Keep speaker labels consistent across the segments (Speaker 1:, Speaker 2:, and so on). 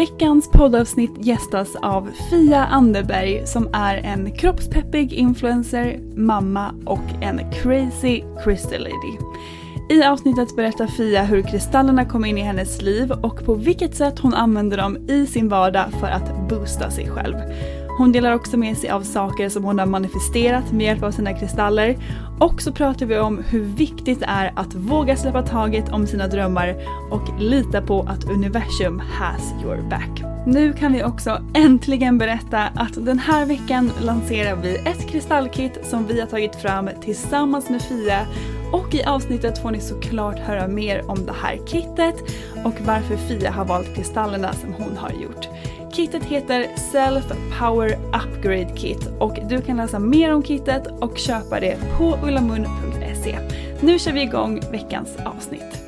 Speaker 1: Veckans poddavsnitt gästas av Fia Anderberg som är en kroppspeppig influencer, mamma och en crazy crystal lady. I avsnittet berättar Fia hur kristallerna kom in i hennes liv och på vilket sätt hon använder dem i sin vardag för att boosta sig själv. Hon delar också med sig av saker som hon har manifesterat med hjälp av sina kristaller. Och så pratar vi om hur viktigt det är att våga släppa taget om sina drömmar och lita på att universum has your back. Nu kan vi också äntligen berätta att den här veckan lanserar vi ett kristallkit som vi har tagit fram tillsammans med Fia och i avsnittet får ni såklart höra mer om det här kittet och varför Fia har valt kristallerna som hon har gjort. Kittet heter Self Power Upgrade Kit och du kan läsa mer om kittet och köpa det på ullamun.se. Nu kör vi igång veckans avsnitt.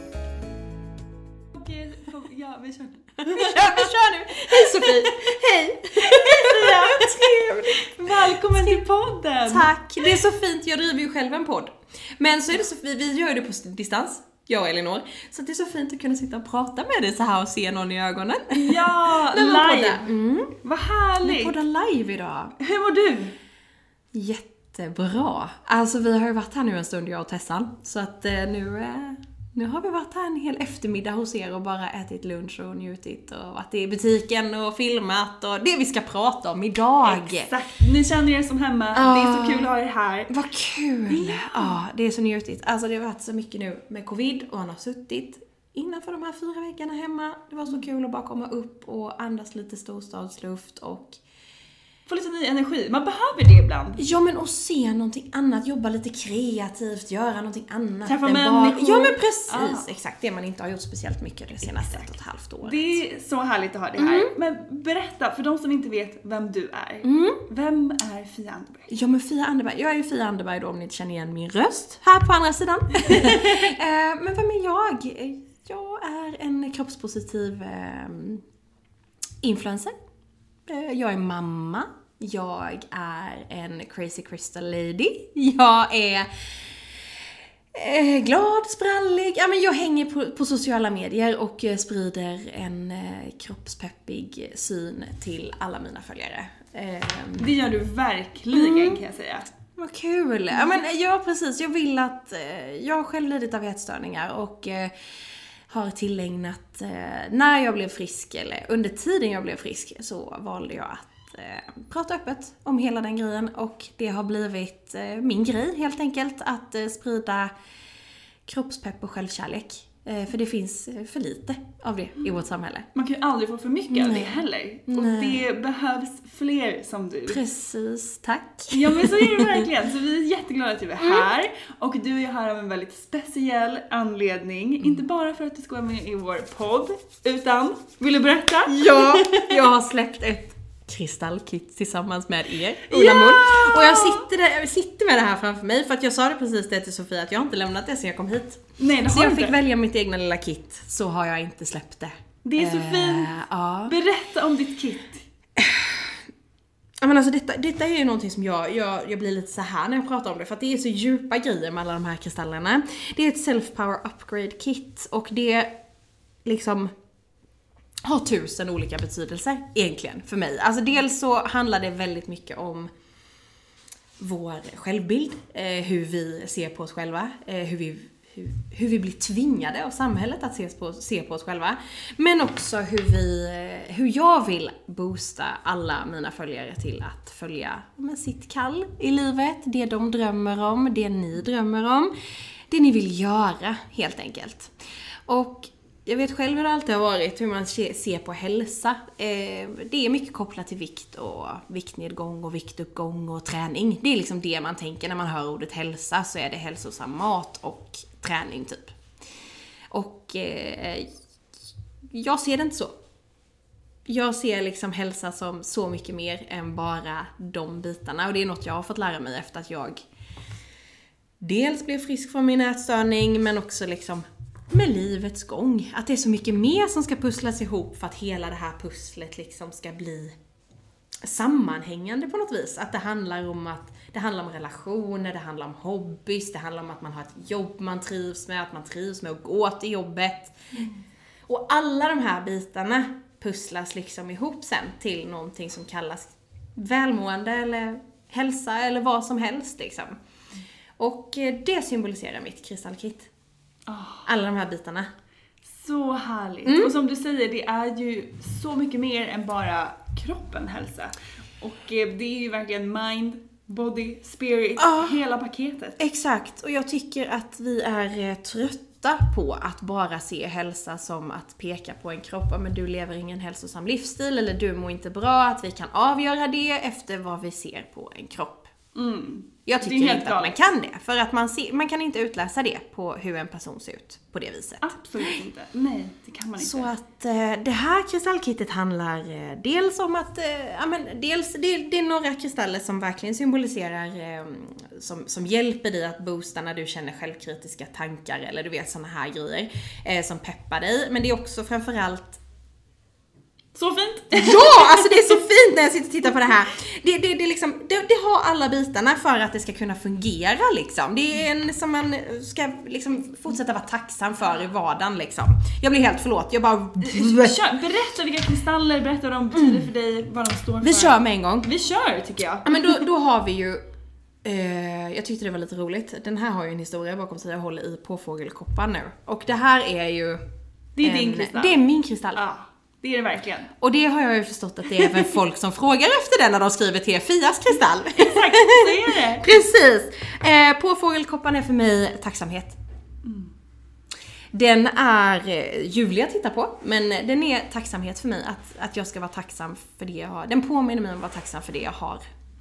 Speaker 2: Okej, kom, ja vi kör. Vi kör, vi kör nu! Hej Sofie! Hej! Fia, trevligt! Välkommen till podden! Tack! Det är så fint, jag driver ju själv en podd. Men så är det så, vi, vi gör det på distans jag och Elinor. Så det är så fint att kunna sitta och prata med dig så här och se någon i ögonen.
Speaker 1: Ja, live! Mm. Vad härligt!
Speaker 2: Vi poddar live idag.
Speaker 1: Hur mår du?
Speaker 2: Jättebra. Alltså vi har ju varit här nu en stund jag och Tessan. Så att eh, nu, eh, nu har vi varit här en hel eftermiddag hos er och bara ätit lunch och njutit och varit i butiken och filmat och det vi ska prata om idag.
Speaker 1: Exakt. Ni känner er som hemma. Ah, det är så kul att ha er här.
Speaker 2: Vad kul! Ja, ah, det är så njutigt. Alltså det har varit så mycket nu med covid och han har suttit innanför de här fyra veckorna hemma. Det var så kul att bara komma upp och andas lite storstadsluft och
Speaker 1: få lite ny energi. Man behöver det ibland.
Speaker 2: Ja men och se någonting annat, jobba lite kreativt, göra någonting annat.
Speaker 1: Träffa
Speaker 2: än
Speaker 1: människor.
Speaker 2: Ja men precis,
Speaker 1: Ah.
Speaker 2: exakt. Det man inte har gjort speciellt mycket det senaste ett och ett halvt året.
Speaker 1: Det är så härligt att ha det här.
Speaker 2: Mm.
Speaker 1: Men berätta, för de som inte vet vem du är.
Speaker 2: Mm.
Speaker 1: Vem är Fia Anderberg?
Speaker 2: Ja men Fia Anderberg, jag är ju Fia Anderberg då om ni inte känner igen min röst här på andra sidan. Eh, men vem är jag? Jag är en kroppspositiv eh, influencer. Jag är mamma. Jag är en crazy crystal lady. Jag är eh, glad, sprallig. Ja, men jag hänger på, på sociala medier och eh, sprider en eh, kroppspeppig syn till alla mina följare. Eh,
Speaker 1: Det gör du verkligen
Speaker 2: Mm.
Speaker 1: kan jag säga.
Speaker 2: vad kul! Ja, men, ja precis, jag vill att... Jag har själv lidit av ätstörningar och har tillägnat... När jag blev frisk, eller under tiden jag blev frisk, så valde jag att eh, prata öppet om hela den grejen och det har blivit eh, min grej helt enkelt att eh, sprida kroppspepp och självkärlek. För det finns för lite av det i vårt samhälle.
Speaker 1: Man kan ju aldrig få för mycket av det
Speaker 2: Nej.
Speaker 1: heller. Och
Speaker 2: Nej.
Speaker 1: det behövs fler som du.
Speaker 2: Precis, tack.
Speaker 1: Ja men så är det verkligen. Så vi är jätteglada att du är här. Och du är här av en väldigt speciell anledning. Inte bara för att du ska vara med i vår podd, utan, vill du berätta?
Speaker 2: Ja, jag har släppt ett kristallkit tillsammans med er, Ola
Speaker 1: Ja!
Speaker 2: Och jag sitter, där, jag sitter med det här framför mig för att jag sa det precis det till Sofia att jag har inte lämnat det sen jag kom hit.
Speaker 1: Nej det
Speaker 2: Så
Speaker 1: har
Speaker 2: jag
Speaker 1: du
Speaker 2: fick
Speaker 1: inte.
Speaker 2: välja mitt egna lilla kit, så har jag inte släppt det.
Speaker 1: Det är så
Speaker 2: Eh,
Speaker 1: fint.
Speaker 2: Ja.
Speaker 1: Berätta om ditt kit.
Speaker 2: Ja, men alltså detta, detta är ju någonting som jag, jag, jag blir lite så här när jag pratar om det för att det är så djupa grejer med alla de här kristallerna. Det är ett self-power upgrade kit och det liksom har tusen olika betydelser egentligen för mig. Alltså dels så handlar det väldigt mycket om vår självbild, eh, hur vi ser på oss själva, eh, hur, vi, hur, hur vi blir tvingade av samhället att se på, se på oss själva. Men också hur, vi, eh, hur jag vill boosta alla mina följare till att följa men, sitt kall i livet, det de drömmer om, det ni drömmer om, det ni vill göra helt enkelt. Och jag vet själv hur det alltid har varit, hur man ser på hälsa. Eh, det är mycket kopplat till vikt och viktnedgång och viktuppgång och träning. Det är liksom det man tänker när man hör ordet hälsa, så är det hälsosam mat och träning typ. Och eh, jag ser det inte så. Jag ser liksom hälsa som så mycket mer än bara de bitarna och det är något jag har fått lära mig efter att jag dels blev frisk från min ätstörning men också liksom med livets gång. Att det är så mycket mer som ska pusslas ihop för att hela det här pusslet liksom ska bli sammanhängande på något vis. Att det handlar om att det handlar om relationer, det handlar om hobbys, det handlar om att man har ett jobb man trivs med, att man trivs med att gå till jobbet. Och alla de här bitarna pusslas liksom ihop sen till någonting som kallas välmående eller hälsa eller vad som helst liksom. Och eh, det symboliserar mitt kristallkit. Alla de här bitarna.
Speaker 1: Så härligt.
Speaker 2: Mm.
Speaker 1: Och som du säger, det är ju så mycket mer än bara kroppen hälsa. Och eh, det är ju verkligen mind, body, spirit,
Speaker 2: Ja.
Speaker 1: hela paketet.
Speaker 2: Exakt, och jag tycker att vi är eh, trötta på att bara se hälsa som att peka på en kropp, Ja, men du lever ingen hälsosam livsstil eller du mår inte bra, att vi kan avgöra det efter vad vi ser på en kropp.
Speaker 1: Mm.
Speaker 2: Jag tycker inte att man kan det, för att man, ser, man kan inte utläsa det på hur en person ser ut på det viset.
Speaker 1: Absolut inte. Nej, det kan man inte.
Speaker 2: Så att eh, det här kristallkittet handlar eh, dels om att, eh, ja men dels, det, det är några kristaller som verkligen symboliserar, eh, som, som hjälper dig att boosta när du känner självkritiska tankar eller du vet såna här grejer, eh, som peppar dig. Men det är också framförallt
Speaker 1: Så fint!
Speaker 2: Ja! Alltså det är så fint när jag sitter och tittar på det här. Det, det, det, är liksom, det, det har alla bitarna för att det ska kunna fungera liksom. Det är en som man ska liksom fortsätta vara tacksam för i vardagen liksom. Jag blir helt förlåt, jag bara...
Speaker 1: Kör, berätta vilka kristaller, berätta vad de betyder för dig, vad de står för.
Speaker 2: Mm. Vi kör med en gång.
Speaker 1: Vi kör tycker jag.
Speaker 2: Ja men då, då har vi ju eh, jag tyckte det var lite roligt. Den här har ju en historia bakom sig. Jag håller i påfågelkoppan nu. Och det här är ju...
Speaker 1: Det är
Speaker 2: en,
Speaker 1: din kristall.
Speaker 2: Det är min kristall.
Speaker 1: Ja, det är det verkligen.
Speaker 2: Och det har jag ju förstått att det är även folk som frågar efter den när de skriver till Fias kristall.
Speaker 1: Exakt, så är det.
Speaker 2: Precis! Eh, påfågelkoppan är för mig tacksamhet. Den är eh, ljuvlig att titta på, men den är tacksamhet för mig. Att, att jag ska vara tacksam för det jag har. Den påminner mig om att vara tacksam för det jag har.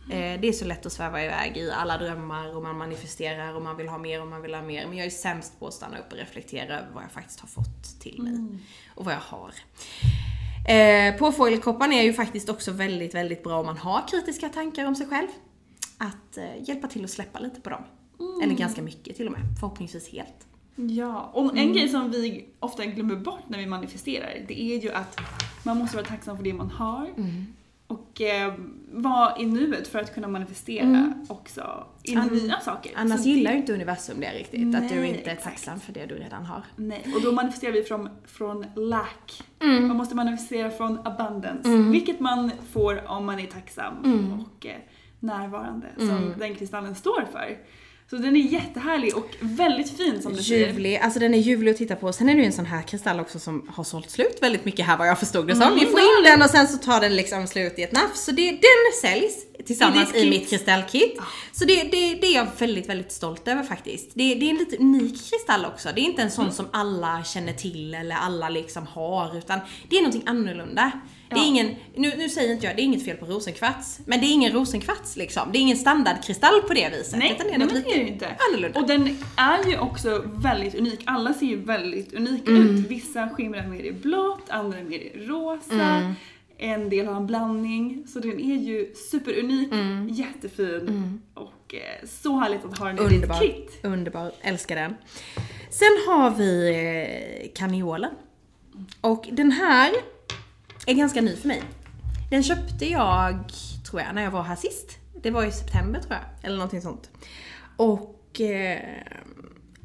Speaker 2: Eh, det är så lätt att sväva iväg i alla drömmar och man manifesterar och man vill ha mer och man vill ha mer. Men jag är sämst på att stanna upp och reflektera över vad jag faktiskt har fått till mig. Mm. Och vad jag har. Eh, Påfågelkoppan är ju faktiskt också väldigt, väldigt bra om man har kritiska tankar om sig själv. Att eh, hjälpa till att släppa lite på dem. Mm. Eller ganska mycket till och med. Förhoppningsvis helt.
Speaker 1: Ja, och en mm. grej som vi ofta glömmer bort när vi manifesterar, det är ju att man måste vara tacksam för det man har. Mm. Och eh, vara i nuet för att kunna manifestera mm. också i An nya saker.
Speaker 2: Annars gillar ju inte universum det riktigt, Nej, att du inte är tacksam för det du redan har.
Speaker 1: Nej, och då manifesterar vi från, från lack. Mm. Man måste manifestera från abundance, mm. vilket man får om man är tacksam mm. och eh, närvarande, som mm. den kristallen står för. Så den är jättehärlig och väldigt fin som du säger.
Speaker 2: Ljuvlig, alltså den är ljuvlig att titta på. Sen är det ju en sån här kristall också som har sålt slut väldigt mycket här vad jag förstod det som. Mm, Ni får in den och sen så tar den liksom slut i ett nafs. Så det, den säljs tillsammans i, i mitt kristallkit. Ah. Så det, det, det är jag väldigt, väldigt stolt över faktiskt. Det, det är en lite unik kristall också. Det är inte en sån mm. som alla känner till eller alla liksom har, utan det är någonting annorlunda. Det är ingen, nu, nu säger inte jag, det är inget fel på rosenkvarts. Men det är ingen rosenkvarts liksom. Det är ingen standardkristall på det viset.
Speaker 1: Nej, utan det är något lite det är inte. annorlunda. Och den är ju också väldigt unik. Alla ser ju väldigt unika mm. ut. Vissa skimrar mer i blått, andra mer i rosa. Mm. En del har en blandning. Så den är ju superunik, mm. jättefin mm. och eh, så härligt att ha den i ditt kit.
Speaker 2: Underbar, älskar den. Sen har vi eh, kaniolen. Och den här är ganska ny för mig. Den köpte jag, tror jag, när jag var här sist. Det var i september tror jag, eller någonting sånt. Och eh,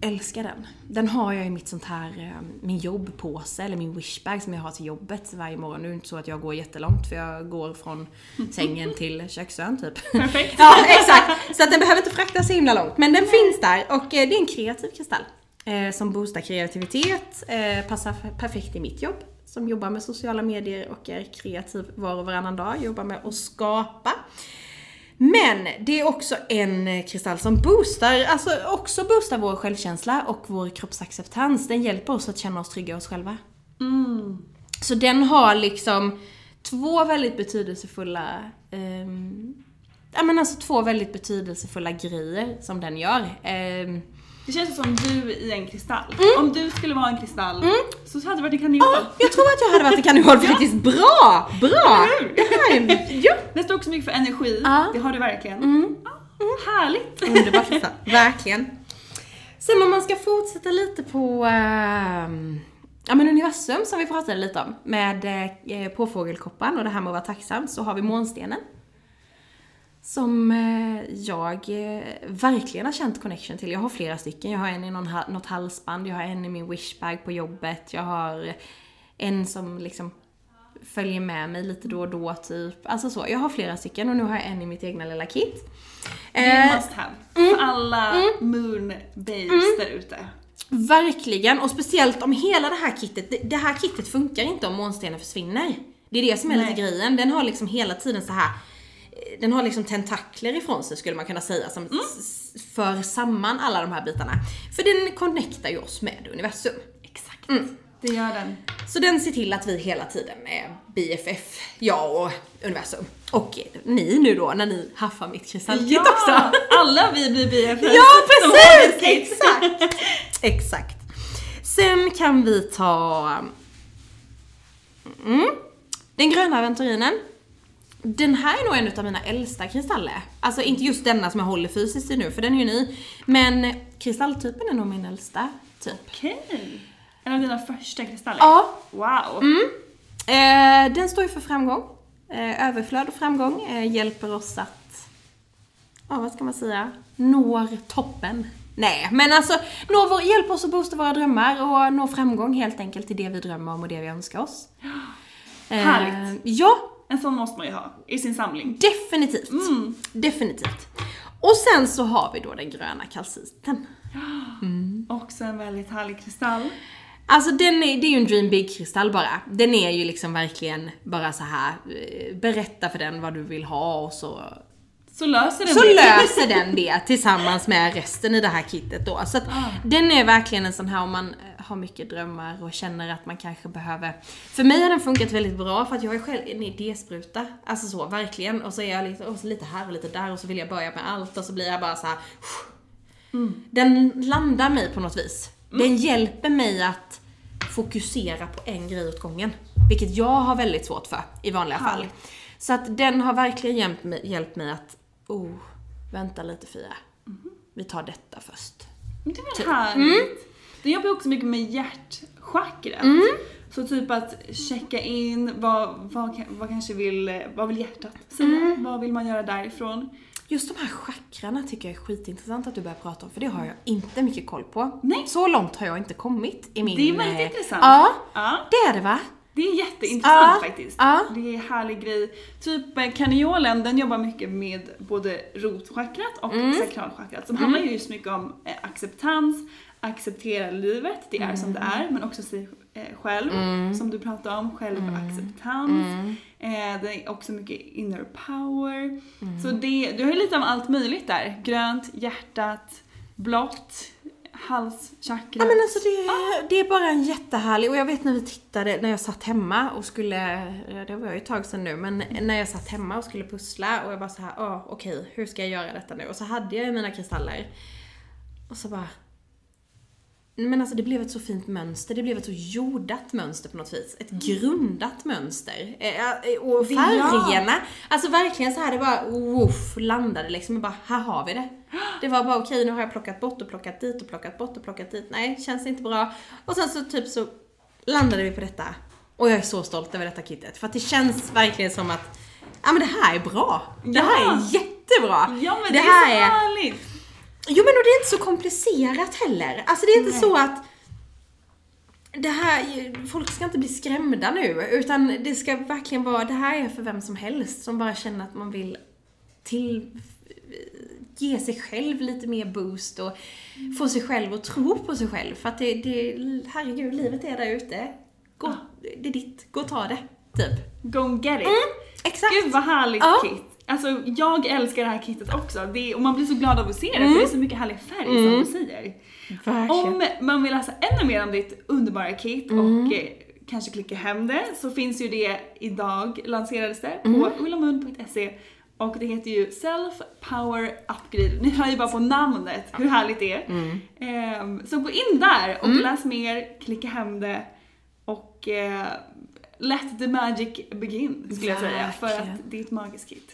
Speaker 2: älskar den. Den har jag i mitt sånt här, eh, min jobbpåse, eller min wishbag som jag har till jobbet varje morgon. Nu är det inte så att jag går jättelångt för jag går från sängen till köksön typ.
Speaker 1: Perfekt.
Speaker 2: ja, exakt. Så att den behöver inte fraktas så himla långt. Men den finns där och eh, det är en kreativ kristall. Eh, som boostar kreativitet, eh, passar perfekt i mitt jobb som jobbar med sociala medier och är kreativ var och varannan dag, jobbar med att skapa. Men det är också en kristall som boostar, alltså också boostar vår självkänsla och vår kroppsacceptans. Den hjälper oss att känna oss trygga i oss själva. Mm. Så den har liksom två väldigt betydelsefulla um, ja men alltså två väldigt betydelsefulla grejer som den gör. Um,
Speaker 1: det känns som du i en kristall. Mm. Om du skulle vara en kristall mm. så hade du varit en kaninhål.
Speaker 2: Ja, jag tror att jag hade varit en kaninhål faktiskt. Bra! Bra!
Speaker 1: Det här är, ja. Det står också mycket för energi. Ja. Det har du verkligen. Mm. Ja. Härligt!
Speaker 2: Underbart. Verkligen. Sen om man ska fortsätta lite på äh, ja, men universum som vi pratade lite om med äh, påfågelkoppan och det här med att vara tacksam så har vi månstenen som eh, jag eh, verkligen har känt connection till. Jag har flera stycken. Jag har en i någon, något halsband, jag har en i min wishbag på jobbet, jag har en som liksom följer med mig lite då och då typ. Alltså så. Jag har flera stycken och nu har jag en i mitt egna lilla kit.
Speaker 1: Det är must have. Mm, för alla mm, moon babes mm, där ute.
Speaker 2: Verkligen, och speciellt om hela det här kittet, det, det här kittet funkar inte om månstenen försvinner. Det är det som är Nej. lite grejen. Den har liksom hela tiden så här den har liksom tentakler ifrån sig skulle man kunna säga som mm. för samman alla de här bitarna. För den connectar ju oss med universum.
Speaker 1: Exakt. Mm. Det gör den.
Speaker 2: Så den ser till att vi hela tiden är BFF, jag och universum. Och ni nu då när ni haffar mitt kristallkit ja, också.
Speaker 1: alla vi blir BFF.
Speaker 2: Ja precis! Exakt! Exakt. Sen kan vi ta mm, den gröna aventurinen. Den här är nog en av mina äldsta kristaller. Alltså inte just denna som jag håller fysiskt i nu, för den är ju ny. Men kristalltypen är nog min äldsta typ.
Speaker 1: Okej. Okay. En av dina första kristaller?
Speaker 2: Ja.
Speaker 1: Wow.
Speaker 2: Mm. Eh, den står ju för framgång. Eh, överflöd och framgång eh, hjälper oss att, ja vad ska man säga, når toppen. Nej, men alltså nå vår, hjälper oss att boosta våra drömmar och nå framgång helt enkelt i det vi drömmer om och det vi önskar oss.
Speaker 1: Härligt.
Speaker 2: Ja,
Speaker 1: en sån måste man ju ha i sin samling.
Speaker 2: Definitivt. Mm. Definitivt. Och sen så har vi då den gröna kalciten.
Speaker 1: Mm. Också en väldigt härlig kristall.
Speaker 2: Alltså den är, det är ju en dream big-kristall bara. Den är ju liksom verkligen bara så här eh, berätta för den vad du vill ha och så
Speaker 1: Så löser den
Speaker 2: så
Speaker 1: det.
Speaker 2: löser den det tillsammans med resten i det här kittet då. Så att
Speaker 1: Ah.
Speaker 2: den är verkligen en sån här om man eh, har mycket drömmar och känner att man kanske behöver... För mig har den funkat väldigt bra för att jag är själv en idéspruta. Alltså så, verkligen. Och så är jag lite, och så lite här och lite där och så vill jag börja med allt och så blir jag bara så här. Den landar mig på något vis. Den hjälper mig att fokusera på en grej åt gången. Vilket jag har väldigt svårt för i vanliga fall. Så att den har verkligen hjälpt mig, hjälpt mig att, oh, vänta lite Fia. Vi tar detta först.
Speaker 1: Det är
Speaker 2: Typ.
Speaker 1: väl härligt.
Speaker 2: Mm.
Speaker 1: Den jobbar också mycket med hjärtchakrat. Så typ att checka in vad, vad, vad kanske vill, vad vill hjärtat säga?
Speaker 2: Mm.
Speaker 1: Vad vill man göra därifrån?
Speaker 2: Just de här chakrarna tycker jag är skitintressant att du börjar prata om, för det har jag inte mycket koll på.
Speaker 1: Nej.
Speaker 2: Så långt har jag inte kommit i min...
Speaker 1: Det är väldigt
Speaker 2: eh,
Speaker 1: intressant.
Speaker 2: Ja,
Speaker 1: Ja.
Speaker 2: det är det va?
Speaker 1: Det är jätteintressant
Speaker 2: Ja,
Speaker 1: faktiskt.
Speaker 2: ja.
Speaker 1: Det är en härlig grej. Typ eh, kaniolen, den jobbar mycket med både rotchakrat och
Speaker 2: Mm.
Speaker 1: sakralchakrat. Som handlar ju just mycket om eh, acceptans, acceptera livet, det är som det
Speaker 2: Mm.
Speaker 1: är, men också sig eh, själv, som du pratade om, självacceptans.
Speaker 2: Mm.
Speaker 1: Eh, det är också mycket inner power.
Speaker 2: Mm.
Speaker 1: Så det, du har ju lite av allt möjligt där. Grönt, hjärtat, blått, halschakrat.
Speaker 2: Ja men alltså det, det är bara en jättehärlig, och jag vet när vi tittade, när jag satt hemma och skulle, det var ju ett tag sedan nu, men när jag satt hemma och skulle pussla och jag bara så här, ja okej, hur ska jag göra detta nu? Och så hade jag ju mina kristaller. Och så bara, men alltså det blev ett så fint mönster, det blev ett så jordat mönster på något vis. Ett grundat mönster. Eh, eh, Och färgerna, alltså verkligen så här det bara woof, landade liksom. Och bara, här har vi det. Det var bara okej, nu har jag plockat bort och plockat dit och plockat bort och plockat dit. Nej, känns inte bra. Och sen så typ så landade vi på detta. Och jag är så stolt över detta kittet. För att det känns verkligen som att, ja men det här är bra. Det här
Speaker 1: Ja.
Speaker 2: är jättebra.
Speaker 1: Ja men det, är så
Speaker 2: är
Speaker 1: härligt!
Speaker 2: Jo men och det är inte så komplicerat heller. Alltså det är inte så att det här, folk ska inte bli skrämda nu, utan det ska verkligen vara, det här är för vem som helst som bara känner att man vill till, ge sig själv lite mer boost och få sig själv att tro på sig själv. För att det, det herregud, livet är där ute. Gå, Det är ditt, gå och ta det, typ.
Speaker 1: Go and get it!
Speaker 2: Exakt.
Speaker 1: Gud vad härligt
Speaker 2: Ja.
Speaker 1: kit! Alltså jag älskar det här kittet också. Det och man blir så glad av att se det
Speaker 2: Mm.
Speaker 1: för det är så mycket härlig färg som du säger. Om man vill läsa ännu mer om ditt underbara kit
Speaker 2: Mm.
Speaker 1: och eh, kanske klicka hem det så finns ju det idag, lanserades det
Speaker 2: Mm.
Speaker 1: på ullamund.se och det heter ju Self Power Upgrade. Ni hör ju bara på namnet hur härligt det är.
Speaker 2: Mm.
Speaker 1: Ehm, så gå in där och läs mer, klicka hem det och eh, let the magic begin skulle jag säga för att det är ett magiskt kit.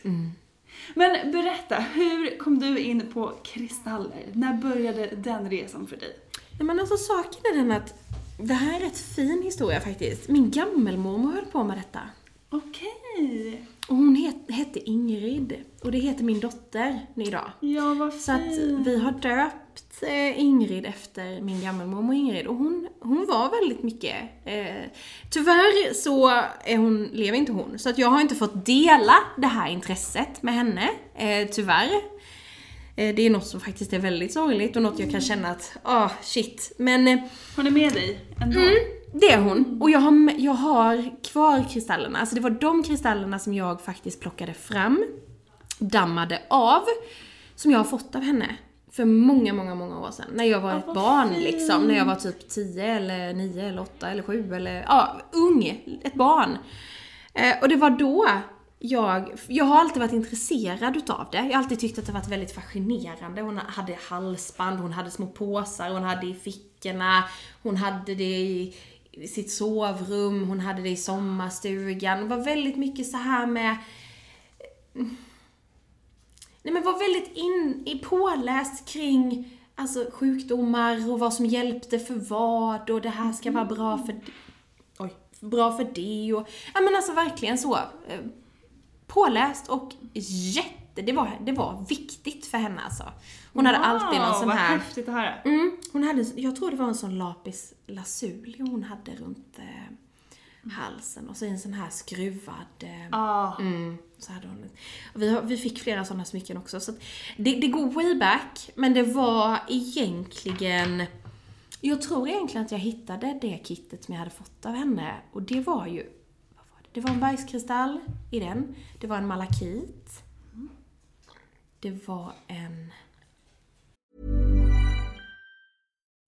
Speaker 1: Men berätta, hur kom du in på kristaller? När började den resan för dig?
Speaker 2: Nej men alltså saken är den att det här är en rätt fin historia faktiskt. Min gammelmormor höll på med detta.
Speaker 1: Okej.
Speaker 2: Och hon het, hette Ingrid. Och det heter min dotter idag.
Speaker 1: Ja, vad fint.
Speaker 2: Så att vi har döpt Ingrid efter min gammelmormor Ingrid. Och hon, hon var väldigt mycket... Eh, tyvärr så är hon, lever inte hon. Så att jag har inte fått dela det här intresset med henne. Eh, tyvärr. Eh, det är något som faktiskt är väldigt sorgligt och något jag kan känna att, ah shit. Men eh,
Speaker 1: Hon är med dig ändå?
Speaker 2: Mm, det är hon. Och jag har, jag har kvar kristallerna. Alltså det var de kristallerna som jag faktiskt plockade fram, dammade av, som jag har fått av henne. För många, många, många år sedan. När jag var ett
Speaker 1: vad
Speaker 2: barn
Speaker 1: fint.
Speaker 2: liksom. När jag var typ 10 eller 9 eller 8 eller 7 eller, ja, ung. Ett barn. Eh, och det var då jag, jag har alltid varit intresserad utav det. Jag har alltid tyckt att det varit väldigt fascinerande. Hon hade halsband, hon hade små påsar, hon hade i fickorna, hon hade det i sitt sovrum, hon hade det i sommarstugan. Det var väldigt mycket så här med Nej men var väldigt in, i påläst kring alltså, sjukdomar och vad som hjälpte för vad och det här ska vara bra för oj, bra för det och ja men alltså verkligen så. eh, Påläst och jätte, det var, det var viktigt för henne alltså. Hon hade alltid någon sån
Speaker 1: vad
Speaker 2: här
Speaker 1: häftigt att höra.
Speaker 2: Mm, hon hade, jag tror det var en sån lapis lazuli hon hade runt eh, halsen och så en sån här skruvad...
Speaker 1: Ah.
Speaker 2: mm, så hade hon. Vi, vi fick flera såna smycken också. Så det, det går way back, men det var egentligen... Jag tror egentligen att jag hittade det kittet som jag hade fått av henne och det var ju... Vad var det? det var en bergskristall i den, det var en malakit. det var en...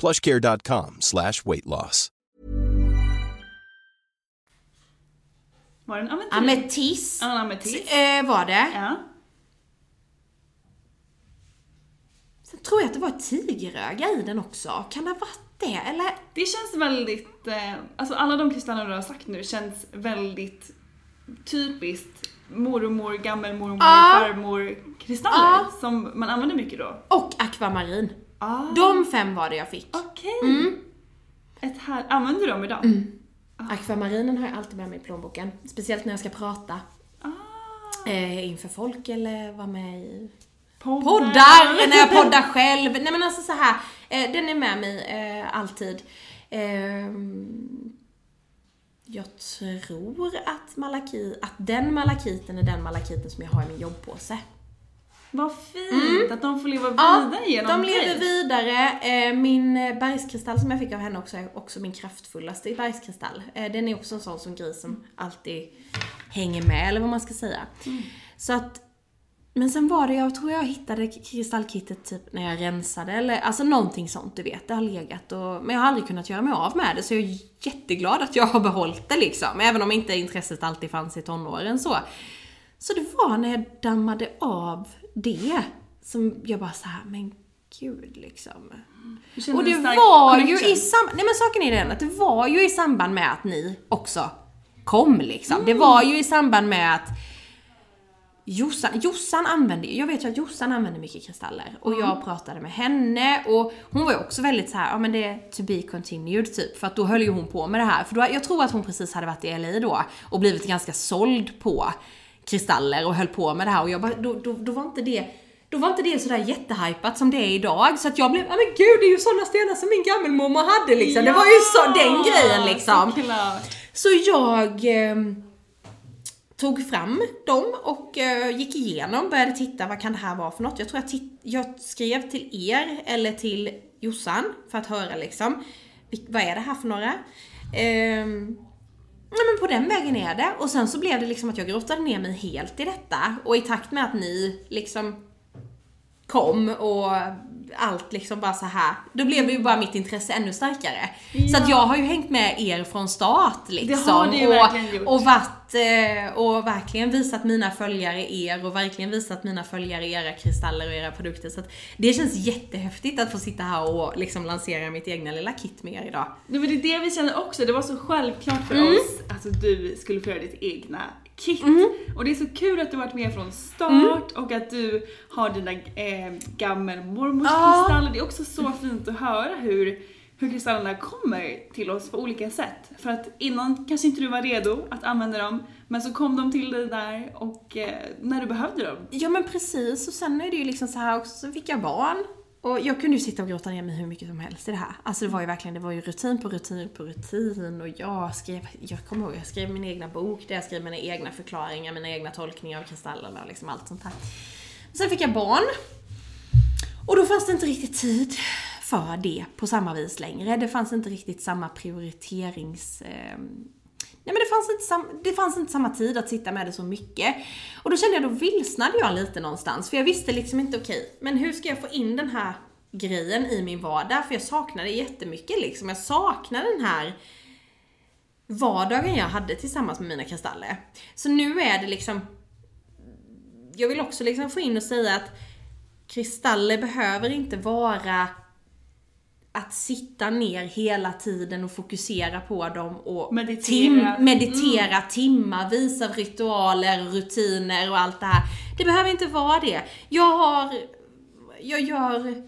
Speaker 3: plushcare.com slash weight loss.
Speaker 1: Var det en ametis?
Speaker 2: Ametis.
Speaker 1: En ametis.
Speaker 2: Eh, var det.
Speaker 1: Ja.
Speaker 2: Sen tror jag att det var ett tigeröga i den också. Kan det ha varit det? Eller?
Speaker 1: Det känns väldigt, eh, alltså alla de kristaller du har sagt nu känns väldigt typiskt mormor, gammelmormor,
Speaker 2: Ja.
Speaker 1: farmor kristaller
Speaker 2: Ja.
Speaker 1: som man använder mycket då.
Speaker 2: Och akvamarin.
Speaker 1: Ah.
Speaker 2: De fem var det jag fick.
Speaker 1: Okej. Ett här, använder du dem idag?
Speaker 2: Akvamarinen har jag alltid med mig i plånboken. Speciellt när jag ska prata. Eh, inför folk eller vara med i
Speaker 1: Poddar.
Speaker 2: poddar, när jag poddar själv. Nej men alltså så här, eh, den är med mig eh, alltid. Ehm, jag tror att, malaki, att den malakiten är den malakiten som jag har i min jobbpåse.
Speaker 1: Vad fint att de får leva
Speaker 2: Ja,
Speaker 1: vidare genom
Speaker 2: de lever
Speaker 1: dig.
Speaker 2: vidare. Eh, Min eh, bergskristall som jag fick av henne också är också min kraftfullaste bergskristall. Eh, Den är också en sån som gris som alltid hänger med, eller vad man ska säga. Så att, men sen var det, jag tror jag hittade kristallkittet typ när jag rensade, eller alltså någonting sånt du vet. Det har legat och, men jag har aldrig kunnat göra mig av med det, så jag är jätteglad att jag har behållit det liksom. Även om inte intresset alltid fanns i tonåren så. Så det var när jag dammade av det som jag bara så här, men gud liksom. Och det var ju i samband, nej men saken är den att det var ju i samband med att ni också kom liksom. Det var ju i samband med att Jossan, Jossan använde jag vet ju att Jossan använder mycket kristaller. Och jag pratade med henne och hon var ju också väldigt så här, ja men det är to be continued typ. För att då höll ju hon på med det här. För då, jag tror att hon precis hade varit i LA då och blivit ganska såld på kristaller och höll på med det här och jag bara, då, då, då var inte det då var inte det sådär jättehypat som det är idag så att jag blev, ja men gud det är ju sådana stenar som min gammelmormor hade liksom. Det var ju så, den grejen liksom.
Speaker 1: Såklart.
Speaker 2: Så jag eh, tog fram dem och eh, gick igenom, började titta vad kan det här vara för något. Jag tror jag, jag skrev till er eller till Jossan för att höra liksom, vad är det här för några? Ehm, Ja men på den vägen är det. Och sen så blev det liksom att jag grottade ner mig helt i detta. Och i takt med att ni liksom kom och allt liksom bara så här. Då blev ju bara mitt intresse ännu starkare. Ja. Så att jag har ju hängt med er från start liksom.
Speaker 1: Det har du ju
Speaker 2: och,
Speaker 1: verkligen gjort.
Speaker 2: och varit, eh, och verkligen visat mina följare er och verkligen visat mina följare era kristaller och era produkter. Så att det känns jättehäftigt att få sitta här och liksom lansera mitt egna lilla kit med er idag.
Speaker 1: Nej, men det är det vi känner också, det var så självklart för
Speaker 2: Mm.
Speaker 1: oss att du skulle få göra ditt egna kit.
Speaker 2: Mm.
Speaker 1: Och det är så kul att du varit med från start och att du har dina eh, gammelmormors kristaller. Det är också så fint att höra hur, hur kristallerna kommer till oss på olika sätt. För att innan kanske inte du var redo att använda dem, men så kom de till dig där och eh, när du behövde dem.
Speaker 2: Ja men precis, och sen är det ju liksom så här också, så fick jag barn. Och jag kunde ju sitta och gråta ner mig hur mycket som helst i det här. Alltså det var ju verkligen, det var ju rutin på rutin på rutin och jag skrev, jag kommer ihåg, jag skrev min egna bok där jag skrev mina egna förklaringar, mina egna tolkningar av kristallerna och liksom allt sånt här. Sen fick jag barn. Och då fanns det inte riktigt tid för det på samma vis längre. Det fanns inte riktigt samma prioriterings... Eh, Nej men det fanns, inte sam, det fanns inte samma tid att sitta med det så mycket. Och då kände jag, då vilsnade jag lite någonstans. För jag visste liksom inte, okej, men hur ska jag få in den här grejen i min vardag? För jag saknade jättemycket liksom. Jag saknade den här vardagen jag hade tillsammans med mina kristaller. Så nu är det liksom jag vill också liksom få in och säga att kristaller behöver inte vara att sitta ner hela tiden och fokusera på dem och
Speaker 1: Meditera.
Speaker 2: Tim, meditera timmarvis av ritualer, rutiner och allt det här. Det behöver inte vara det. Jag har, jag gör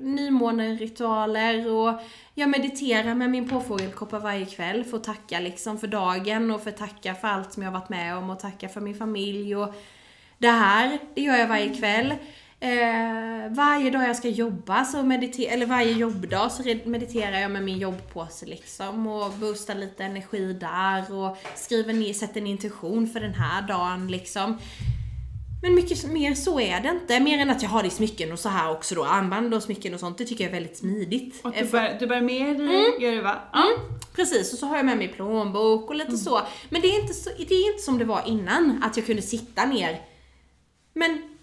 Speaker 2: nymåneritualer och jag mediterar med min påfågelkoppa varje kväll för att tacka liksom för dagen och för att tacka för allt som jag varit med om och tacka för min familj och det här, det gör jag varje kväll. Eh, varje dag jag ska jobba, så mediter- eller varje jobbdag så mediterar jag med min jobbpåse liksom och boostar lite energi där och skriver ner, sätter en intention för den här dagen liksom. Men mycket mer så är det inte, mer än att jag har det i smycken och så här också då, armband och smycken och sånt, det tycker jag är väldigt smidigt.
Speaker 1: Och
Speaker 2: Eh,
Speaker 1: du bär, du bär med dig, gör du va? Ja.
Speaker 2: Mm, precis, och så har jag med mig plånbok och lite så. Men det är, inte så, det är inte som det var innan, att jag kunde sitta ner. Men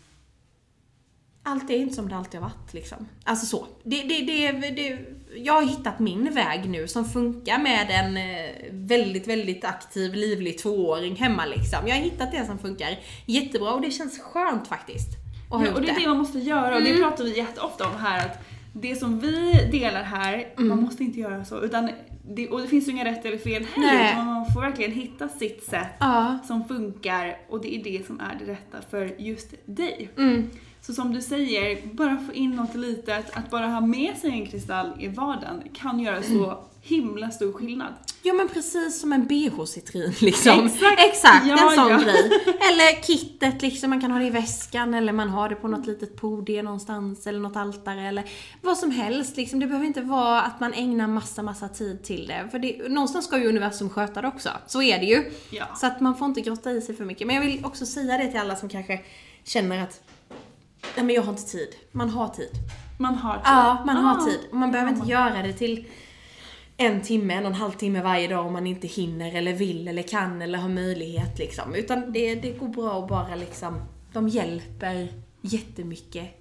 Speaker 2: allt är inte som det alltid har varit liksom. Alltså så. Det, det, det, det, jag har hittat min väg nu som funkar med en eh, väldigt, väldigt aktiv, livlig tvååring hemma liksom. Jag har hittat det som funkar jättebra och det känns skönt faktiskt.
Speaker 1: Ja, och det är det man måste göra och det pratar vi jätteofta om här att det som vi delar här, man måste inte göra så utan det, och det finns ju inga rätt eller fel heller utan man får verkligen hitta sitt sätt
Speaker 2: Ja.
Speaker 1: som funkar och det är det som är det rätta för just dig.
Speaker 2: Mm.
Speaker 1: Så som du säger, bara få in något litet, att bara ha med sig en kristall i vardagen kan göra så himla stor skillnad.
Speaker 2: Ja men precis som en bh-citrin liksom.
Speaker 1: Exakt.
Speaker 2: Exakt
Speaker 1: Ja,
Speaker 2: en sån
Speaker 1: ja.
Speaker 2: grej. Eller kittet liksom, man kan ha det i väskan eller man har det på något litet podium någonstans eller något altare eller vad som helst liksom. Det behöver inte vara att man ägnar massa, massa tid till det. För det, någonstans ska ju universum sköta det också. Så är det ju.
Speaker 1: Ja.
Speaker 2: Så att man får inte grotta i sig för mycket. Men jag vill också säga det till alla som kanske känner att Nej men jag har inte tid. Man har tid.
Speaker 1: Man har tid.
Speaker 2: Ja, man har
Speaker 1: Ah,
Speaker 2: tid. Och man behöver
Speaker 1: har
Speaker 2: inte göra det till en timme, en och en halv timme varje dag om man inte hinner eller vill eller kan eller har möjlighet liksom. Utan det, det går bra att bara liksom, de hjälper jättemycket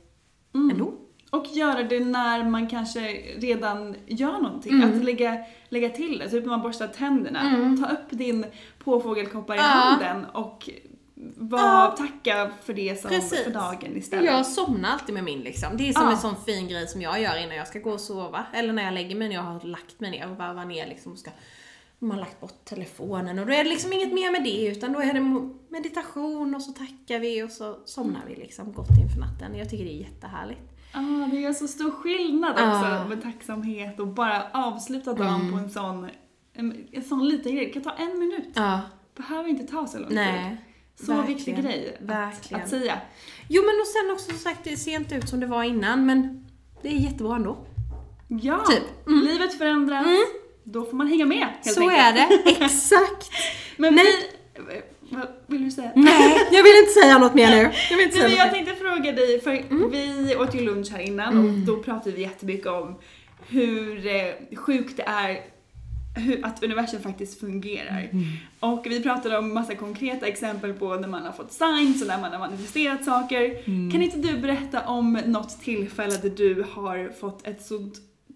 Speaker 1: Mm.
Speaker 2: ändå.
Speaker 1: Och göra det när man kanske redan gör någonting.
Speaker 2: Mm.
Speaker 1: Att lägga, lägga till det, typ när man borstar tänderna. Ta upp din påfågelkoppar i
Speaker 2: Ja.
Speaker 1: handen och var,
Speaker 2: Ja.
Speaker 1: tacka för det som
Speaker 2: Precis.
Speaker 1: för dagen istället.
Speaker 2: Jag somnar alltid med min liksom. Det är som
Speaker 1: Ja.
Speaker 2: en sån fin grej som jag gör innan jag ska gå och sova. Eller när jag lägger mig när jag har lagt mig ner och varvar ner liksom och ska man har lagt bort telefonen och då är det liksom inget mer med det utan då är det meditation och så tackar vi och så somnar vi liksom gott inför natten. Jag tycker det är jättehärligt.
Speaker 1: Ah, det gör så stor skillnad också
Speaker 2: Ja.
Speaker 1: med tacksamhet och bara avsluta dagen
Speaker 2: Mm.
Speaker 1: på en sån, en, en sån liten grej. Det kan ta en minut.
Speaker 2: Ja.
Speaker 1: Behöver inte ta så lång tid.
Speaker 2: Nej.
Speaker 1: Så
Speaker 2: verkligen.
Speaker 1: viktig grej att,
Speaker 2: Verkligen.
Speaker 1: att säga.
Speaker 2: Jo men och sen också som sagt, det ser inte ut som det var innan men det är jättebra ändå.
Speaker 1: Ja,
Speaker 2: Typ.
Speaker 1: livet förändras. Då får man hänga med helt
Speaker 2: Så
Speaker 1: enkelt.
Speaker 2: är det, exakt.
Speaker 1: Men
Speaker 2: Nej.
Speaker 1: vi... Vad vill du säga?
Speaker 2: Nej, jag vill inte säga något mer nu. Jag vill inte
Speaker 1: Nej,
Speaker 2: säga
Speaker 1: jag
Speaker 2: något.
Speaker 1: tänkte fråga dig, för
Speaker 2: Mm.
Speaker 1: vi åt ju lunch här innan och då pratade vi jättemycket om hur eh, sjukt det är hur, att universum faktiskt fungerar.
Speaker 2: Mm.
Speaker 1: Och vi pratade om massa konkreta exempel på när man har fått signs och när man har manifesterat saker.
Speaker 2: Mm.
Speaker 1: Kan inte du berätta om något tillfälle där du har fått ett så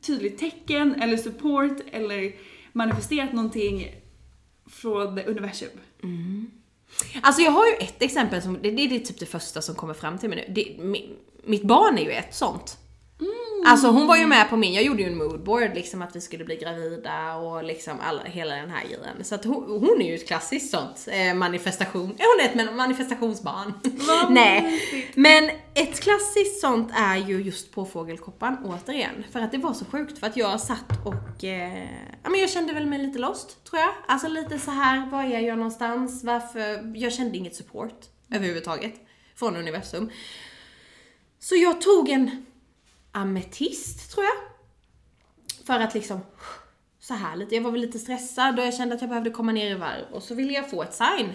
Speaker 1: tydligt tecken eller support eller manifesterat någonting från universum?
Speaker 2: Alltså jag har ju ett exempel som, det, det är typ det första som kommer fram till mig nu. Det, mi, mitt barn är ju ett sånt. Alltså hon var ju med på min, jag gjorde ju en moodboard liksom att vi skulle bli gravida och liksom alla, hela den här grejen. Så att hon, hon är ju ett klassiskt sånt eh, manifestation, hon är ett man- manifestationsbarn. Nej. Men ett klassiskt sånt är ju just på fågelkoppan återigen. För att det var så sjukt för att jag satt och, eh, ja men jag kände väl mig lite lost tror jag. Alltså lite så här, var är jag någonstans? Varför? Jag kände inget support överhuvudtaget från universum. Så jag tog en ametist tror jag. För att liksom så här lite, jag var väl lite stressad och jag kände att jag behövde komma ner i varv och så ville jag få ett sign.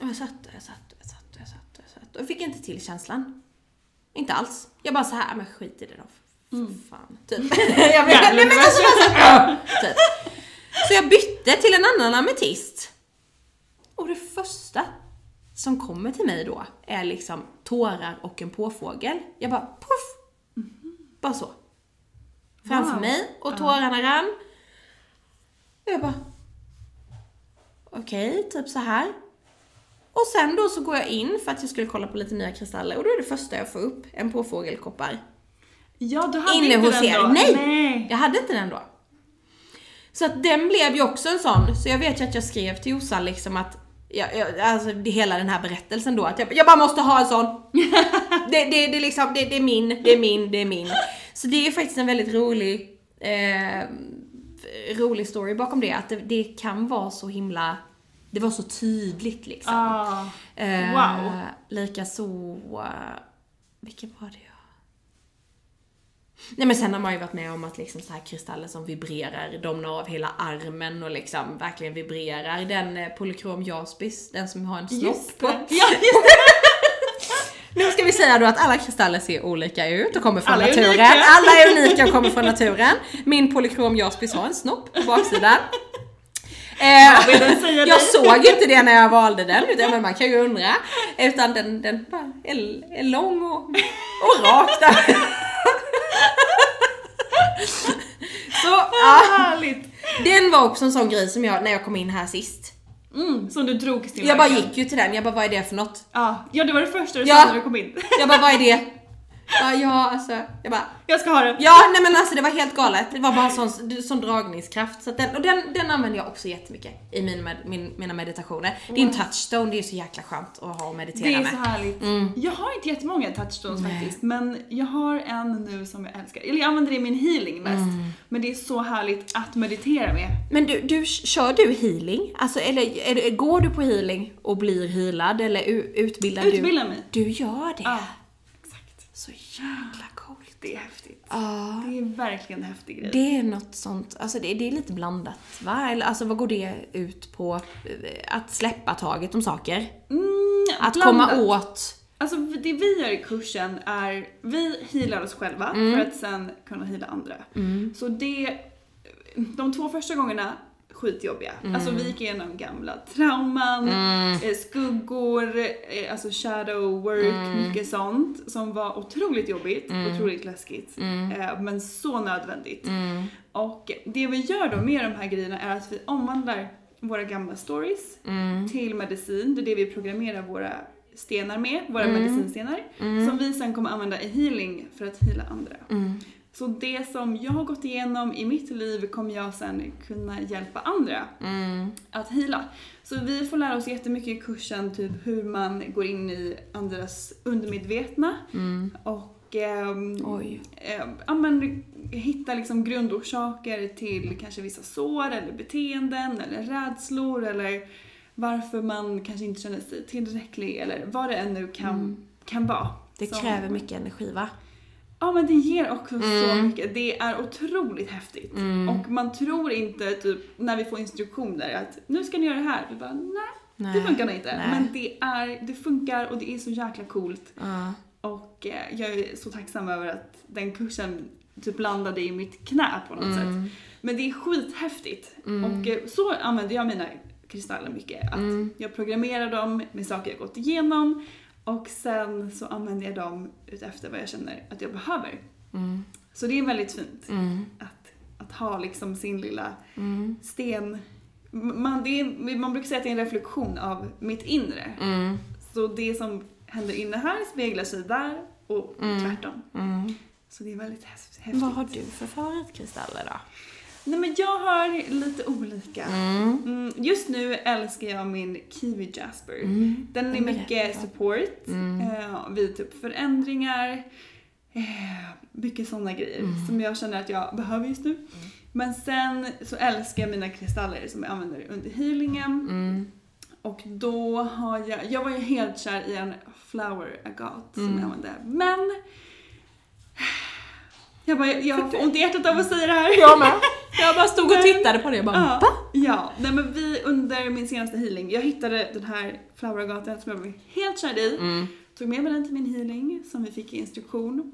Speaker 2: Och jag satt och jag satt och jag satt och jag satt och jag satt och jag fick inte till känslan. Inte alls. Jag bara så här, men skit i det då. För fan. Typ. jag vet, nej, men alltså, bara så här, typ. Så jag bytte till en annan ametist. Och det första som kommer till mig då är liksom tårar och en påfågel. Jag bara puff! Bara så. Framför
Speaker 1: Wow.
Speaker 2: mig och tårarna rann. Och jag bara okej, typ så här. Och sen då så går jag in för att jag skulle kolla på lite nya kristaller och då är det första jag får upp en påfågelkoppar.
Speaker 1: Ja, du hade
Speaker 2: Inne
Speaker 1: inte
Speaker 2: hos
Speaker 1: den
Speaker 2: er.
Speaker 1: då?
Speaker 2: Nej!
Speaker 1: Nej.
Speaker 2: Jag hade inte den då. Så att den blev ju också en sån, så jag vet ju att jag skrev till Jossan liksom att jag, jag, alltså det, hela den här berättelsen då, att jag, jag bara måste ha en sån. det, det, det, är liksom, det, det är min, det är min, det är min. Så det är faktiskt en väldigt rolig, eh, rolig story bakom det, att det, det kan vara så himla, det var så tydligt liksom.
Speaker 1: Ah,
Speaker 2: Eh,
Speaker 1: wow.
Speaker 2: Likaså, uh, vilken var det. Nej men sen har man ju varit med om att liksom så här kristaller som vibrerar, domnar av hela armen och liksom verkligen vibrerar. Den eh, polykrom jaspis, den som har en snopp på.
Speaker 1: Ja, just det.
Speaker 2: Nu ska vi säga då att alla kristaller ser olika ut och kommer från
Speaker 1: Alla
Speaker 2: naturen.
Speaker 1: unika.
Speaker 2: Alla är unika och kommer från naturen. Min polykrom jaspis har en snopp på baksidan. Eh, jag
Speaker 1: dig?
Speaker 2: såg inte det när jag valde den, utan men man kan ju undra. Utan den, den bara är, är lång och, och rak där. Så ja,
Speaker 1: Härligt.
Speaker 2: den var också en sån grej som jag, när jag kom in här sist.
Speaker 1: Mm, som du drogs till
Speaker 2: Jag bara gick ju till den, jag bara vad är det för något?
Speaker 1: Ja, ja, det var det första du sa när du kom in.
Speaker 2: Jag bara vad är det? Ja, ja alltså, jag bara
Speaker 1: Jag ska ha den.
Speaker 2: Ja, nej men alltså det var helt galet. Det var bara en sån, sån dragningskraft. Så den, och den, den använder jag också jättemycket i min, med, min, mina meditationer. Det är en touchstone, det är så jäkla skönt att ha och meditera
Speaker 1: Det är
Speaker 2: med.
Speaker 1: så härligt. Jag har inte jättemånga touchstones faktiskt, men jag har en nu som jag älskar. Eller jag använder det i min healing mest. Men det är så härligt att meditera med.
Speaker 2: Men du, du, kör du healing? Alltså, eller det- går du på healing och blir healad? Eller u- utbildar du?
Speaker 1: Utbilda mig.
Speaker 2: Du gör det?
Speaker 1: Ja.
Speaker 2: Så jäkla coolt.
Speaker 1: Det är häftigt.
Speaker 2: Ja.
Speaker 1: Det är verkligen en häftig grej.
Speaker 2: Det är något sånt, alltså det, det är lite blandat va? Eller alltså vad går det ut på? Eh, Att släppa taget om saker?
Speaker 1: Mm,
Speaker 2: Att
Speaker 1: blandat.
Speaker 2: komma åt?
Speaker 1: Alltså det vi gör i kursen är, vi healar oss själva
Speaker 2: Mm.
Speaker 1: för att sen kunna heala andra. Så det, de två första gångerna skitjobbiga.
Speaker 2: Mm.
Speaker 1: Alltså vi gick igenom gamla trauman, eh, skuggor, eh, alltså shadow work,
Speaker 2: Mm.
Speaker 1: mycket sånt som var otroligt jobbigt, otroligt läskigt.
Speaker 2: Mm.
Speaker 1: Eh, men så nödvändigt. Och det vi gör då med de här grejerna är att vi omvandlar våra gamla stories
Speaker 2: Mm.
Speaker 1: till medicin. Det är det vi programmerar våra stenar med, våra
Speaker 2: Mm.
Speaker 1: medicinstenar. Som vi sen kommer använda i healing för att heala andra.
Speaker 2: Mm.
Speaker 1: Så det som jag har gått igenom i mitt liv kommer jag sen kunna hjälpa andra
Speaker 2: Mm.
Speaker 1: att heala. Så vi får lära oss jättemycket i kursen, typ hur man går in i andras undermedvetna och ehm,
Speaker 2: Oj.
Speaker 1: eh, ja, men, hitta liksom grundorsaker till kanske vissa sår eller beteenden eller rädslor eller varför man kanske inte känner sig tillräcklig eller vad det än nu kan, kan vara.
Speaker 2: Det
Speaker 1: Som-
Speaker 2: kräver mycket energi va?
Speaker 1: Ja men det ger också så mycket. Det är otroligt häftigt. Och man tror inte typ när vi får instruktioner att nu ska ni göra det här. Vi bara nej,
Speaker 2: Nej.
Speaker 1: det funkar nog inte.
Speaker 2: Nej.
Speaker 1: Men det, är, det funkar och det är så jäkla coolt.
Speaker 2: Ja.
Speaker 1: Och eh, jag är så tacksam över att den kursen typ landade i mitt knä på något sätt. Men det är skithäftigt. Och eh, så använder jag mina kristaller mycket. Att jag programmerar dem med saker jag gått igenom och sen så använder jag dem utefter vad jag känner att jag behöver. Så det är väldigt fint att, att ha liksom sin lilla sten. Man, det är, man brukar säga att det är en reflektion av mitt inre. Så det som händer inne här speglar sig där och tvärtom. Så det är väldigt häf- häftigt.
Speaker 2: Vad har du för favoritkristaller då?
Speaker 1: Nej men jag har lite olika. Mm, just nu älskar jag min Kiwi Jasper. Den är mycket support eh, vid typ förändringar. Eh, mycket sådana grejer som jag känner att jag behöver just nu. Men sen så älskar jag mina kristaller som jag använder under healingen. Och då har jag, jag var ju helt kär i en flower agat som jag använde. Men jag, bara, jag får ont i hjärtat av att säga det här.
Speaker 2: Jag med. Jag bara stod och tittade på det och bara
Speaker 1: Ja,
Speaker 2: va?
Speaker 1: ja. Nej, men vi under min senaste healing, jag hittade den här floweragaten som jag blev helt kär i.
Speaker 2: Mm.
Speaker 1: Tog med mig den till min healing som vi fick i instruktion.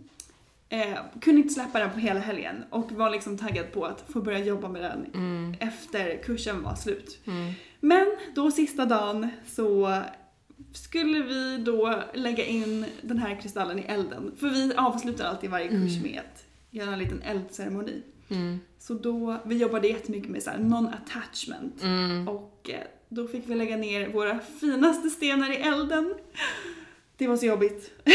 Speaker 1: Eh, kunde inte släppa den på hela helgen och var liksom taggad på att få börja jobba med den
Speaker 2: Mm.
Speaker 1: efter kursen var slut. Men då sista dagen så skulle vi då lägga in den här kristallen i elden. För vi avslutar alltid varje kurs
Speaker 2: Mm.
Speaker 1: med att göra en liten eldceremoni. Så då, vi jobbade jättemycket med så non-attachment.
Speaker 2: Mm.
Speaker 1: Och eh, då fick vi lägga ner våra finaste stenar i elden. Det var så jobbigt.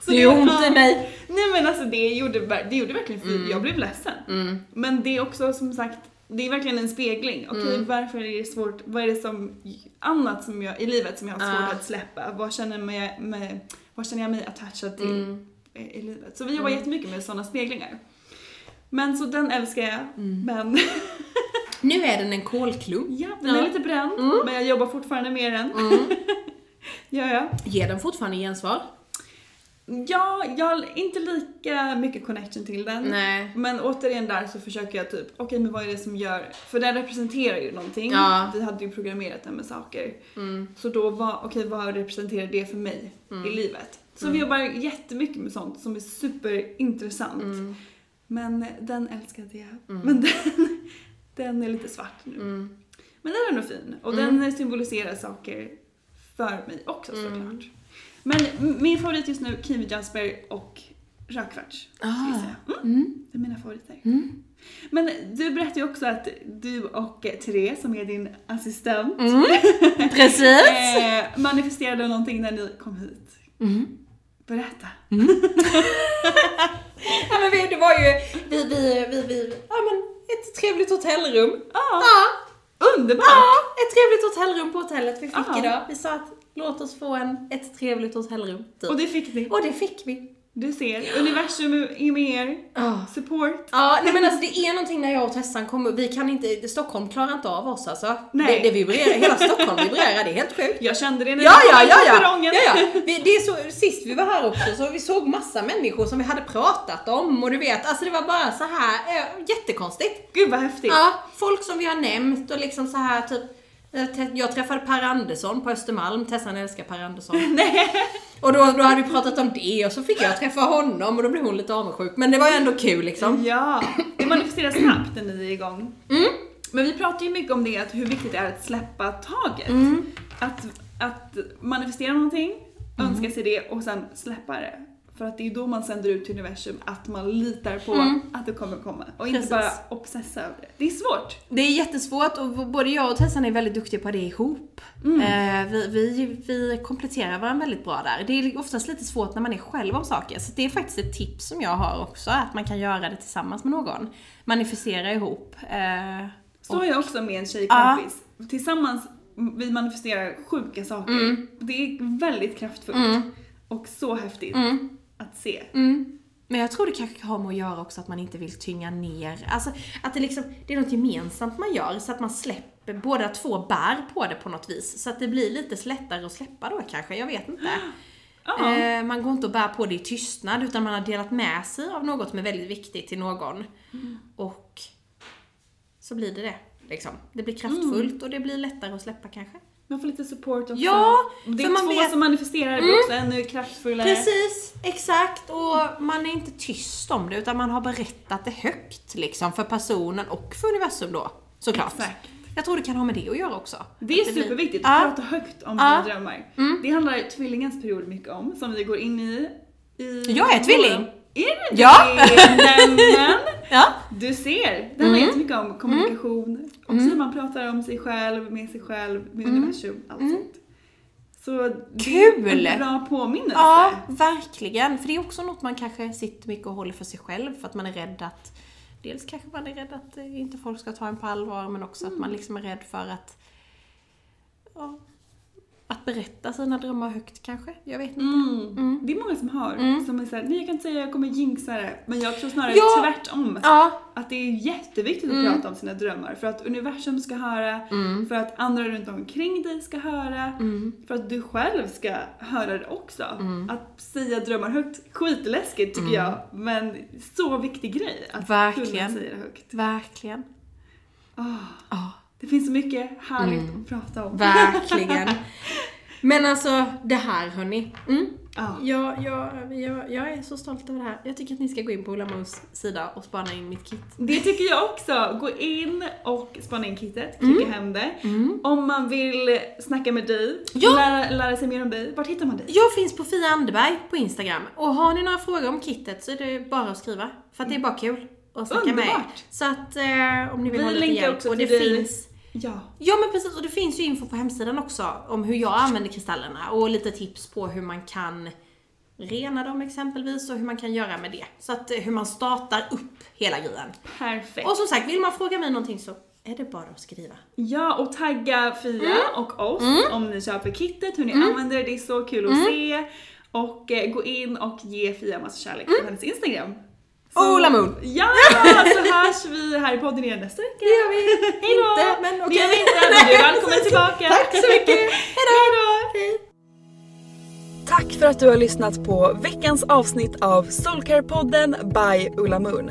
Speaker 1: Så
Speaker 2: Det är ont i mig.
Speaker 1: Nej men alltså det gjorde, det gjorde verkligen för jag blev ledsen. Men det är också som sagt, det är verkligen en spegling. Okej, varför är det svårt, vad är det som, annat som jag, i livet som jag har svårt
Speaker 2: Ah.
Speaker 1: att släppa? Vad känner, mig, med, vad känner jag mig attachad till i, i livet? Så vi jobbar jättemycket med sådana speglingar. Men så den älskar jag, men
Speaker 2: Nu är den en kolklump.
Speaker 1: ja, den är lite bränd. Men jag jobbar fortfarande med den. ja, ja.
Speaker 2: Ger den fortfarande gensvar?
Speaker 1: Ja, jag har inte lika mycket connection till den.
Speaker 2: Nej.
Speaker 1: Men återigen där så försöker jag typ, okej men vad är det som gör, för den representerar ju någonting.
Speaker 2: Ja.
Speaker 1: Vi hade ju programmerat den med saker. Så då var, okej vad representerar det för mig i livet? Så vi jobbar jättemycket med sånt som är superintressant. Men den älskade jag. Men den, den är lite svart nu. Men den är nog fin och den symboliserar saker för mig också såklart. Men min favorit just nu, Kiwi Jasper och rödkvarts. jag säga. Mm. Det är mina favoriter. Men du berättade ju också att du och Therese, som är din assistent,
Speaker 2: Precis.
Speaker 1: eh, manifesterade någonting när ni kom hit. Berätta.
Speaker 2: Ja men vi, det var ju, vi, vi, vi, vi, ja men ett trevligt hotellrum.
Speaker 1: Ja.
Speaker 2: Ja,
Speaker 1: Underbart!
Speaker 2: ja ett trevligt hotellrum på hotellet vi fick
Speaker 1: Ja.
Speaker 2: idag. Vi sa att låt oss få en, ett trevligt hotellrum. Typ.
Speaker 1: Och det fick ni.
Speaker 2: Och det fick vi.
Speaker 1: Du ser, universum är med er.
Speaker 2: Ja.
Speaker 1: Support.
Speaker 2: Ja, nej men alltså det är någonting när jag och Tessan kommer, vi kan inte, Stockholm klarar inte av oss alltså.
Speaker 1: Nej.
Speaker 2: Det, det vibrerar, hela Stockholm vibrerar, det är helt sjukt.
Speaker 1: Jag kände det när
Speaker 2: Ja,
Speaker 1: du
Speaker 2: ja, ja, ja. ja, ja. Vi, det är så, sist vi var här också så vi såg massa människor som vi hade pratat om och du vet, alltså det var bara så här eh, jättekonstigt.
Speaker 1: Gud vad häftigt.
Speaker 2: Ja, folk som vi har nämnt och liksom så här typ jag träffade Per Andersson på Östermalm, Tessan älskar Per Andersson. Och då, då hade vi pratat om det och så fick jag träffa honom och då blev hon lite avundsjuk. Men det var ändå kul liksom.
Speaker 1: Ja, det manifesteras snabbt när ni är igång.
Speaker 2: Mm.
Speaker 1: Men vi pratar ju mycket om det, att hur viktigt det är att släppa taget.
Speaker 2: Mm.
Speaker 1: Att, att manifestera någonting,
Speaker 2: Mm.
Speaker 1: önska sig det och sen släppa det. För att det är då man sänder ut till universum att man litar på att det kommer komma. Och inte
Speaker 2: Mm. Precis.
Speaker 1: bara obsessa över det. Det är svårt.
Speaker 2: Det är jättesvårt och både jag och Tessan är väldigt duktiga på det ihop. Eh, vi, vi, vi kompletterar varandra väldigt bra där. Det är oftast lite svårt när man är själv om saker. Så det är faktiskt ett tips som jag har också, att man kan göra det tillsammans med någon. Manifestera ihop. Eh,
Speaker 1: Så är jag också med en tjejkompis. Tillsammans, vi manifesterar sjuka saker.
Speaker 2: Mm.
Speaker 1: Det är väldigt kraftfullt. Och så häftigt att se.
Speaker 2: Mm. Men jag tror det kanske har med att göra också att man inte vill tynga ner. Alltså att det liksom, det är något gemensamt man gör så att man släpper, båda två bär på det på något vis. Så att det blir lite lättare att släppa då kanske, jag vet inte.
Speaker 1: Ja.
Speaker 2: Eh, man går inte och bär på det i tystnad utan man har delat med sig av något som är väldigt viktigt till någon. Och så blir det det. Liksom. Det blir kraftfullt och det blir lättare att släppa kanske.
Speaker 1: Man får lite support också.
Speaker 2: Ja,
Speaker 1: det är
Speaker 2: man
Speaker 1: två
Speaker 2: vet-
Speaker 1: som manifesterar, det blir också ännu kraftfullare.
Speaker 2: Precis, exakt. Och man är inte tyst om det utan man har berättat det högt liksom för personen och för universum då. Såklart.
Speaker 1: Exakt.
Speaker 2: Jag tror det kan ha med det att göra också.
Speaker 1: Det är superviktigt att prata högt om sina drömmar. Det handlar tvillingens period mycket om, som vi går in i. i
Speaker 2: Jag är tvilling.
Speaker 1: Är du
Speaker 2: Ja.
Speaker 1: det? Nämen!
Speaker 2: Ja.
Speaker 1: Du ser, det handlar
Speaker 2: Mm.
Speaker 1: jättemycket om kommunikation. Också hur man pratar om sig själv, med sig själv, med universum, allt sånt. Så det
Speaker 2: Mm. Kul!
Speaker 1: är en bra påminnelse.
Speaker 2: Ja, verkligen. För det är också något man kanske sitter mycket och håller för sig själv för att man är rädd att Dels kanske man är rädd att inte folk ska ta en på allvar men också att man liksom är rädd för att ja, att berätta sina drömmar högt kanske. Jag vet inte.
Speaker 1: Mm. Det är många som har, som är såhär, nej jag kan inte säga jag kommer jinxa det. Men jag tror snarare
Speaker 2: Ja.
Speaker 1: tvärtom.
Speaker 2: Ja,
Speaker 1: Att det är jätteviktigt att prata om sina drömmar för att universum ska höra, för att andra runt omkring dig ska höra, för att du själv ska höra det också. Att säga drömmar högt, skitläskigt tycker jag, men så viktig grej att
Speaker 2: Verkligen.
Speaker 1: kunna säga det högt.
Speaker 2: verkligen.
Speaker 1: Ah, Det finns så mycket härligt att prata om.
Speaker 2: Verkligen. Men alltså, det här hörni. Mm.
Speaker 1: Ja.
Speaker 2: Jag, jag, jag, jag är så stolt över det här. Jag tycker att ni ska gå in på Ulla Mos sida och spana in mitt kit.
Speaker 1: Det tycker jag också. Gå in och spana in kittet, klicka
Speaker 2: Mm.
Speaker 1: hem det. Om man vill snacka med dig,
Speaker 2: Ja.
Speaker 1: lära, lära sig mer om dig, vart hittar man dig?
Speaker 2: Jag finns på Fia Anderberg på Instagram. Och har ni några frågor om kittet så är det bara att skriva. För att det är bara kul att snacka med er.
Speaker 1: Underbart.
Speaker 2: Så att eh, om ni vill
Speaker 1: Vi
Speaker 2: ha lite hjälp.
Speaker 1: också
Speaker 2: och det finns
Speaker 1: Ja.
Speaker 2: Ja men precis, och det finns ju info på hemsidan också om hur jag använder kristallerna och lite tips på hur man kan rena dem exempelvis och hur man kan göra med det. Så att eh, hur man startar upp hela grejen.
Speaker 1: Perfekt.
Speaker 2: Och som sagt, vill man fråga mig någonting så är det bara att skriva.
Speaker 1: Ja, och tagga Fia
Speaker 2: Mm.
Speaker 1: och oss om ni köper kittet, hur ni använder det, det är så kul
Speaker 2: Mm.
Speaker 1: att se. Och eh, gå in och ge Fia massa kärlek
Speaker 2: Mm.
Speaker 1: på hennes Instagram.
Speaker 2: Ola Moon.
Speaker 1: Ja, så hörs vi här i podden igen nästa vecka.
Speaker 2: Det gör vi.
Speaker 1: Hejdå!
Speaker 2: Inte, men
Speaker 1: Det
Speaker 2: okej.
Speaker 1: gör vi inte, men du är välkommen tillbaka.
Speaker 2: Tack så mycket.
Speaker 1: Hejdå! Tack för att du har lyssnat på veckans avsnitt av Soulcare-podden by Ulla Moon.